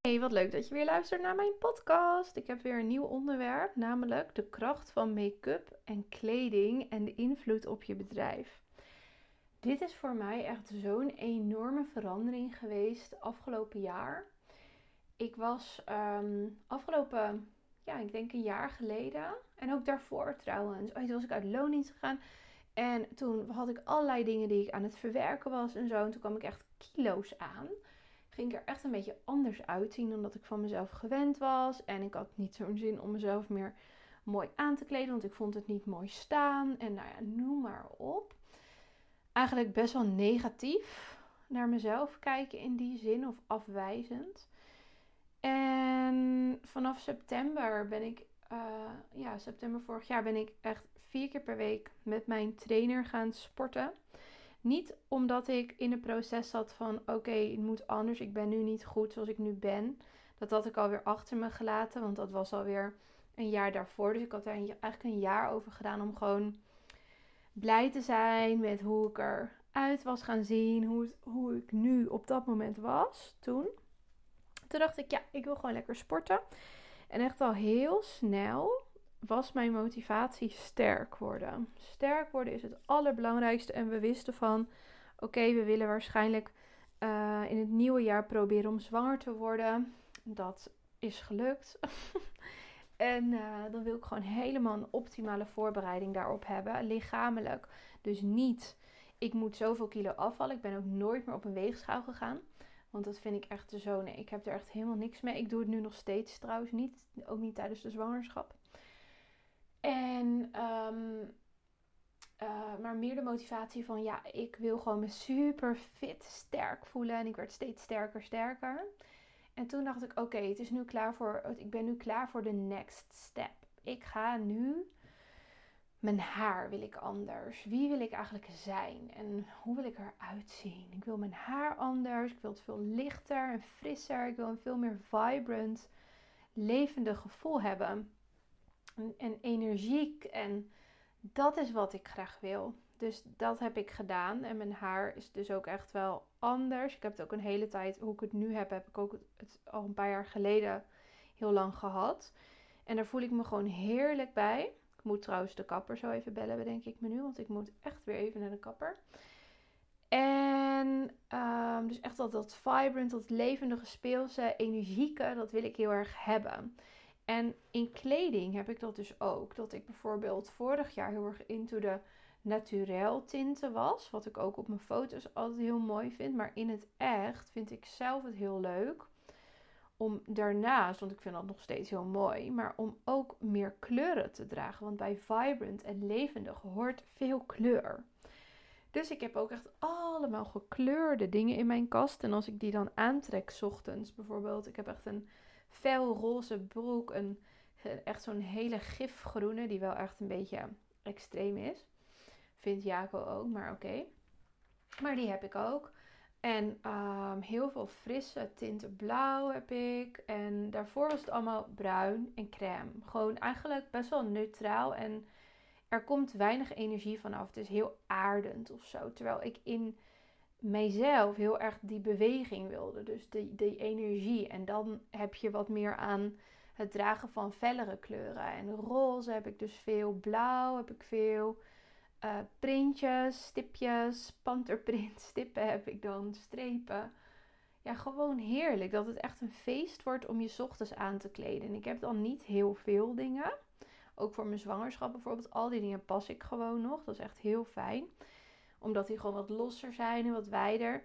Hey, wat leuk dat je weer luistert naar mijn podcast. Ik heb weer een nieuw onderwerp, namelijk de kracht van make-up en kleding en de invloed op je bedrijf. Dit is voor mij echt zo'n enorme verandering geweest afgelopen jaar. Ik was ehm, afgelopen, ja, ik denk een jaar geleden en ook daarvoor trouwens. Ooit was ik uit loondienst gegaan en toen had ik allerlei dingen die ik aan het verwerken was en zo. En toen kwam ik echt kilo's aan ging ik er echt een beetje anders uitzien dan dat ik van mezelf gewend was. En ik had niet zo'n zin om mezelf meer mooi aan te kleden, want ik vond het niet mooi staan. En nou ja, noem maar op. Eigenlijk best wel negatief naar mezelf kijken in die zin, of afwijzend. En vanaf september ben ik, uh, ja, september vorig jaar ben ik echt vier keer per week met mijn trainer gaan sporten. Niet omdat ik in het proces zat van oké, het moet anders, ik ben nu niet goed zoals ik nu ben. Dat had ik alweer achter me gelaten, want dat was alweer een jaar daarvoor. Dus ik had daar eigenlijk een jaar over gedaan om gewoon blij te zijn met hoe ik eruit was gaan zien, hoe, hoe ik nu op dat moment was toen. Toen dacht ik, ja, ik wil gewoon lekker sporten. En echt al heel snel was mijn motivatie sterk worden. Sterk worden is het allerbelangrijkste. En we wisten van, oké, we willen waarschijnlijk uh, in het nieuwe jaar proberen om zwanger te worden. Dat is gelukt. en uh, dan wil ik gewoon helemaal een optimale voorbereiding daarop hebben. Lichamelijk. Dus niet, ik moet zoveel kilo afvallen. Ik ben ook nooit meer op een weegschaal gegaan. Want dat vind ik echt zo. Nee, ik heb er echt helemaal niks mee. Ik doe het nu nog steeds trouwens niet. Ook niet tijdens de zwangerschap. En, um, uh, maar meer de motivatie van, ja, ik wil gewoon me super fit, sterk voelen. En ik werd steeds sterker, sterker. En toen dacht ik, oké, het is nu klaar voor, ik ben nu klaar voor de next step. Ik ga nu, mijn haar wil ik anders. Wie wil ik eigenlijk zijn? En hoe wil ik eruit zien? Ik wil mijn haar anders. Ik wil het veel lichter en frisser. Ik wil een veel meer vibrant, levendig gevoel hebben en, energiek. En dat is wat ik graag wil. Dus dat heb ik gedaan. En mijn haar is dus ook echt wel anders. Ik heb het ook een hele tijd, hoe ik het nu heb, heb ik ook het al een paar jaar geleden heel lang gehad. En daar voel ik me gewoon heerlijk bij. Ik moet trouwens de kapper zo even bellen, bedenk ik me nu. Want ik moet echt weer even naar de kapper. En um, dus echt dat, dat vibrant, dat levendige, speelse, energieke, dat wil ik heel erg hebben. En in kleding heb ik dat dus ook. Dat ik bijvoorbeeld vorig jaar heel erg into de naturel tinten was. Wat ik ook op mijn foto's altijd heel mooi vind. Maar in het echt vind ik zelf het heel leuk. Om daarnaast, want ik vind dat nog steeds heel mooi. Maar om ook meer kleuren te dragen. Want bij vibrant en levendig hoort veel kleur. Dus ik heb ook echt allemaal gekleurde dingen in mijn kast. En als ik die dan aantrek, ochtends bijvoorbeeld. Ik heb echt een felroze broek. Een, echt zo'n hele gifgroene, die wel echt een beetje extreem is. Vindt Jaco ook, maar oké. Maar die heb ik ook. En um, heel veel frisse tinten blauw heb ik. En daarvoor was het allemaal bruin en crème. Gewoon eigenlijk best wel neutraal. En er komt weinig energie vanaf. Het is heel aardend of zo. Terwijl ik in mijzelf heel erg die beweging wilde. Dus die, die energie. En dan heb je wat meer aan het dragen van fellere kleuren. En roze heb ik dus veel. Blauw heb ik veel. Uh, printjes, stipjes, panterprint, stippen heb ik dan, strepen. Ja, gewoon heerlijk. Dat het echt een feest wordt om je ochtends aan te kleden. En ik heb dan niet heel veel dingen. Ook voor mijn zwangerschap bijvoorbeeld. Al die dingen pas ik gewoon nog. Dat is echt heel fijn omdat die gewoon wat losser zijn en wat wijder.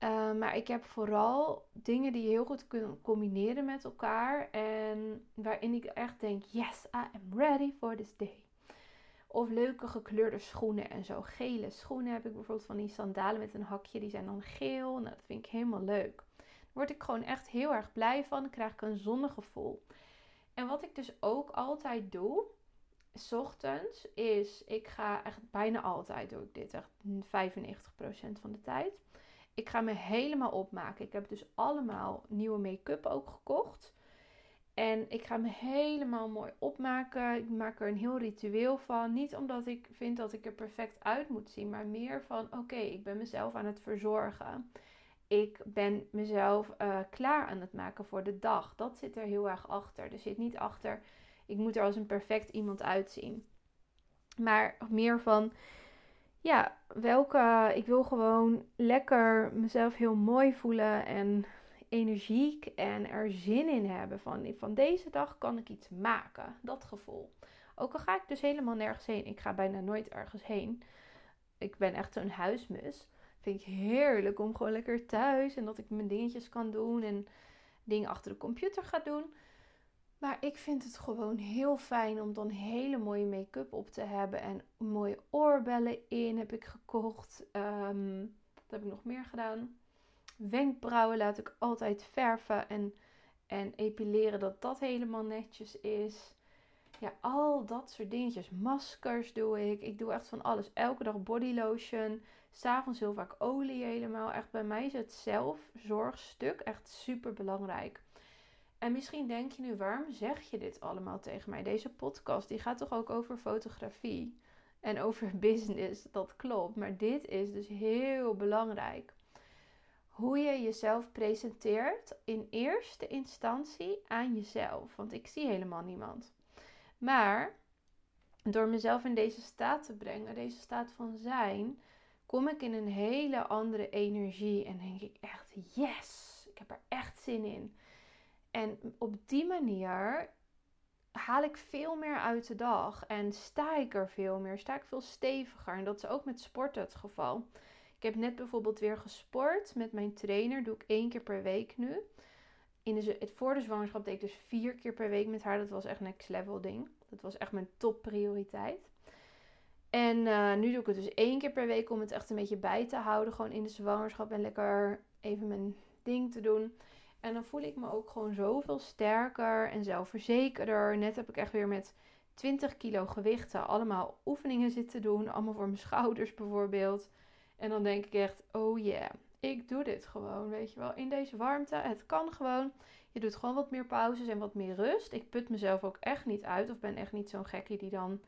Uh, maar ik heb vooral dingen die je heel goed kunnen combineren met elkaar. En waarin ik echt denk: yes, I am ready for this day. Of leuke gekleurde schoenen en zo. Gele schoenen heb ik bijvoorbeeld van die sandalen met een hakje. Die zijn dan geel. Nou, dat vind ik helemaal leuk. Daar word ik gewoon echt heel erg blij van. Dan krijg ik een zonnegevoel. En wat ik dus ook altijd doe, s ochtends is, ik ga echt bijna altijd doe ik dit, echt 95% van de tijd. Ik ga me helemaal opmaken. Ik heb dus allemaal nieuwe make-up ook gekocht. En ik ga me helemaal mooi opmaken. Ik maak er een heel ritueel van. Niet omdat ik vind dat ik er perfect uit moet zien, maar meer van: oké, ik ben mezelf aan het verzorgen. Ik ben mezelf uh, klaar aan het maken voor de dag. Dat zit er heel erg achter. Er zit niet achter, ik moet er als een perfect iemand uitzien. Maar meer van, ja, welke, ik wil gewoon lekker mezelf heel mooi voelen en energiek en er zin in hebben. Van, van deze dag kan ik iets maken. Dat gevoel. Ook al ga ik dus helemaal nergens heen. Ik ga bijna nooit ergens heen. Ik ben echt zo'n huismus. Vind ik heerlijk om gewoon lekker thuis en dat ik mijn dingetjes kan doen en dingen achter de computer ga doen. Maar ik vind het gewoon heel fijn om dan hele mooie make-up op te hebben. En mooie oorbellen in heb ik gekocht. Um, wat heb ik nog meer gedaan? Wenkbrauwen laat ik altijd verven en, en epileren dat dat helemaal netjes is. Ja, al dat soort dingetjes. Maskers doe ik. Ik doe echt van alles. Elke dag body lotion. S'avonds heel vaak olie helemaal. Echt bij mij is het zelfzorgstuk echt super belangrijk. En misschien denk je nu, waarom zeg je dit allemaal tegen mij? Deze podcast die gaat toch ook over fotografie en over business. Dat klopt. Maar dit is dus heel belangrijk. Hoe je jezelf presenteert in eerste instantie aan jezelf. Want ik zie helemaal niemand. Maar door mezelf in deze staat te brengen, deze staat van zijn, kom ik in een hele andere energie en denk ik echt, yes, ik heb er echt zin in. En op die manier haal ik veel meer uit de dag en sta ik er veel meer, sta ik veel steviger. En dat is ook met sporten het geval. Ik heb net bijvoorbeeld weer gesport met mijn trainer, doe ik één keer per week nu. In de, het, voor de zwangerschap deed ik dus vier keer per week met haar. Dat was echt next level ding. Dat was echt mijn topprioriteit. En uh, nu doe ik het dus één keer per week om het echt een beetje bij te houden. Gewoon in de zwangerschap en lekker even mijn ding te doen. En dan voel ik me ook gewoon zoveel sterker en zelfverzekerder. Net heb ik echt weer met 20 kilo gewichten allemaal oefeningen zitten doen. Allemaal voor mijn schouders bijvoorbeeld. En dan denk ik echt, oh yeah, ik doe dit gewoon, weet je wel. In deze warmte, het kan gewoon. Je doet gewoon wat meer pauzes en wat meer rust. Ik put mezelf ook echt niet uit of ben echt niet zo'n gekkie die dan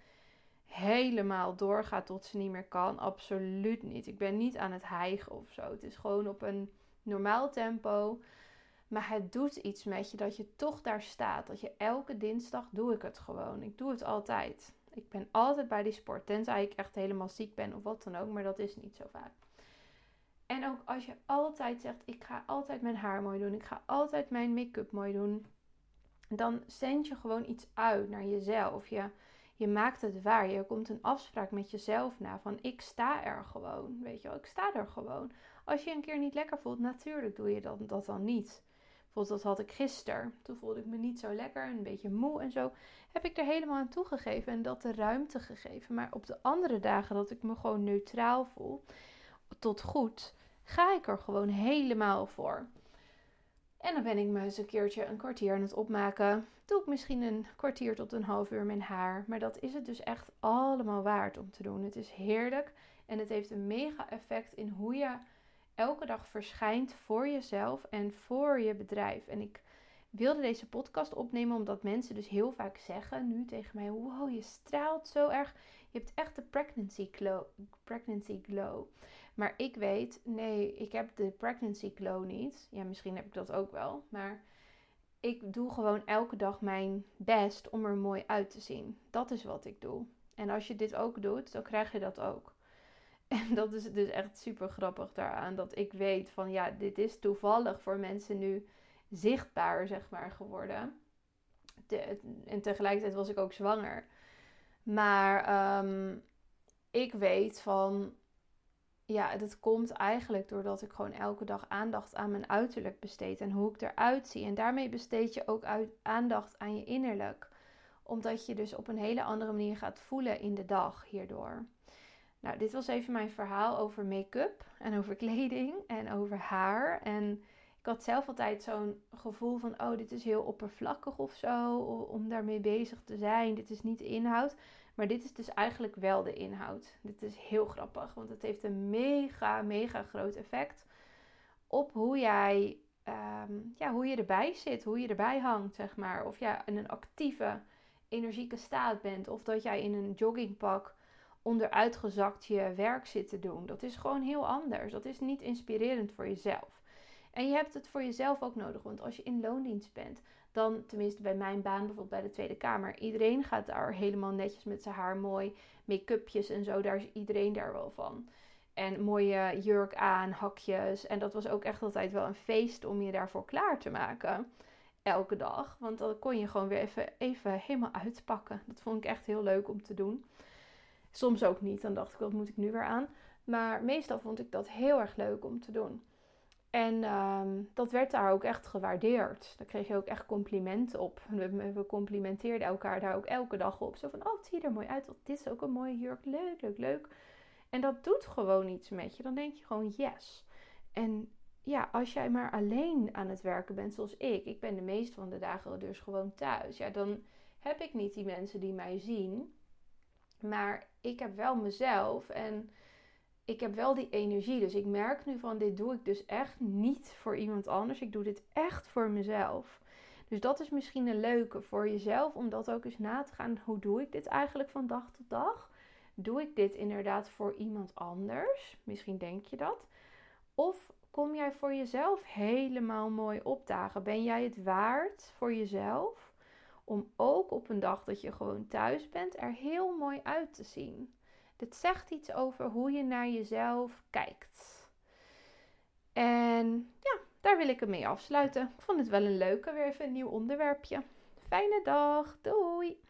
helemaal doorgaat tot ze niet meer kan. Absoluut niet. Ik ben niet aan het hijgen of zo. Het is gewoon op een normaal tempo. Maar het doet iets met je dat je toch daar staat. Dat je elke dinsdag doe ik het gewoon. Ik doe het altijd. Ik ben altijd bij die sport. Tenzij ik echt helemaal ziek ben of wat dan ook. Maar dat is niet zo vaak. En ook als je altijd zegt: Ik ga altijd mijn haar mooi doen. Ik ga altijd mijn make-up mooi doen. Dan zend je gewoon iets uit naar jezelf. Je, je maakt het waar. Je komt een afspraak met jezelf na. Van ik sta er gewoon. Weet je wel, ik sta er gewoon. Als je een keer niet lekker voelt, natuurlijk doe je dat, dat dan niet. Bijvoorbeeld, dat had ik gisteren. Toen voelde ik me niet zo lekker, een beetje moe en zo. Heb ik er helemaal aan toegegeven en dat de ruimte gegeven. Maar op de andere dagen dat ik me gewoon neutraal voel, tot goed, ga ik er gewoon helemaal voor. En dan ben ik me eens een keertje een kwartier aan het opmaken. Doe ik misschien een kwartier tot een half uur mijn haar. Maar dat is het dus echt allemaal waard om te doen. Het is heerlijk en het heeft een mega effect in hoe je elke dag verschijnt voor jezelf en voor je bedrijf. En ik wilde deze podcast opnemen omdat mensen dus heel vaak zeggen nu tegen mij: Wow, je straalt zo erg. Je hebt echt de pregnancy glow. Pregnancy glow. Maar ik weet, nee, ik heb de pregnancy glow niet. Ja, misschien heb ik dat ook wel. Maar ik doe gewoon elke dag mijn best om er mooi uit te zien. Dat is wat ik doe. En als je dit ook doet, dan krijg je dat ook. En dat is dus echt super grappig daaraan. Dat ik weet van ja, dit is toevallig voor mensen nu zichtbaar, zeg maar, geworden. en tegelijkertijd was ik ook zwanger. Maar ehm, ik weet van ja, dat komt eigenlijk doordat ik gewoon elke dag aandacht aan mijn uiterlijk besteed en hoe ik eruit zie. En daarmee besteed je ook aandacht aan je innerlijk. Omdat je dus op een hele andere manier gaat voelen in de dag hierdoor. Nou, dit was even mijn verhaal over make-up en over kleding en over haar. En ik had zelf altijd zo'n gevoel van, oh, dit is heel oppervlakkig of zo, om daarmee bezig te zijn. Dit is niet de inhoud. Maar dit is dus eigenlijk wel de inhoud. Dit is heel grappig, want het heeft een mega, mega groot effect op hoe jij, ehm, ja, hoe je erbij zit, hoe je erbij hangt, zeg maar. Of jij in een actieve, energieke staat bent, of dat jij in een joggingpak onderuitgezakt je werk zit te doen. Dat is gewoon heel anders. Dat is niet inspirerend voor jezelf. En je hebt het voor jezelf ook nodig. Want als je in loondienst bent, dan, tenminste bij mijn baan, bijvoorbeeld bij de Tweede Kamer, iedereen gaat daar helemaal netjes met zijn haar mooi, make-upjes en zo. Daar is iedereen daar wel van. En mooie jurk aan, hakjes. En dat was ook echt altijd wel een feest om je daarvoor klaar te maken. Elke dag. Want dan kon je gewoon weer even, even helemaal uitpakken. Dat vond ik echt heel leuk om te doen. Soms ook niet. Dan dacht ik, wat moet ik nu weer aan? Maar meestal vond ik dat heel erg leuk om te doen. En um, dat werd daar ook echt gewaardeerd. Daar kreeg je ook echt complimenten op. We, we, complimenteerden elkaar daar ook elke dag op. Zo van, oh, het ziet er mooi uit. Dit is ook een mooie jurk. Leuk, leuk, leuk. En dat doet gewoon iets met je. Dan denk je gewoon, yes. En ja, als jij maar alleen aan het werken bent zoals ik. Ik ben de meeste van de dagen dus gewoon thuis. Ja, dan heb ik niet die mensen die mij zien. Maar ik heb wel mezelf en ik heb wel die energie. Dus ik merk nu van dit doe ik dus echt niet voor iemand anders. Ik doe dit echt voor mezelf. Dus dat is misschien een leuke voor jezelf om dat ook eens na te gaan. Hoe doe ik dit eigenlijk van dag tot dag? Doe ik dit inderdaad voor iemand anders? Misschien denk je dat. Of kom jij voor jezelf helemaal mooi opdagen? Ben jij het waard voor jezelf om ook op een dag dat je gewoon thuis bent er heel mooi uit te zien? Dit zegt iets over hoe je naar jezelf kijkt. En ja, daar wil ik het mee afsluiten. Ik vond het wel een leuke, weer even een nieuw onderwerpje. Fijne dag, doei!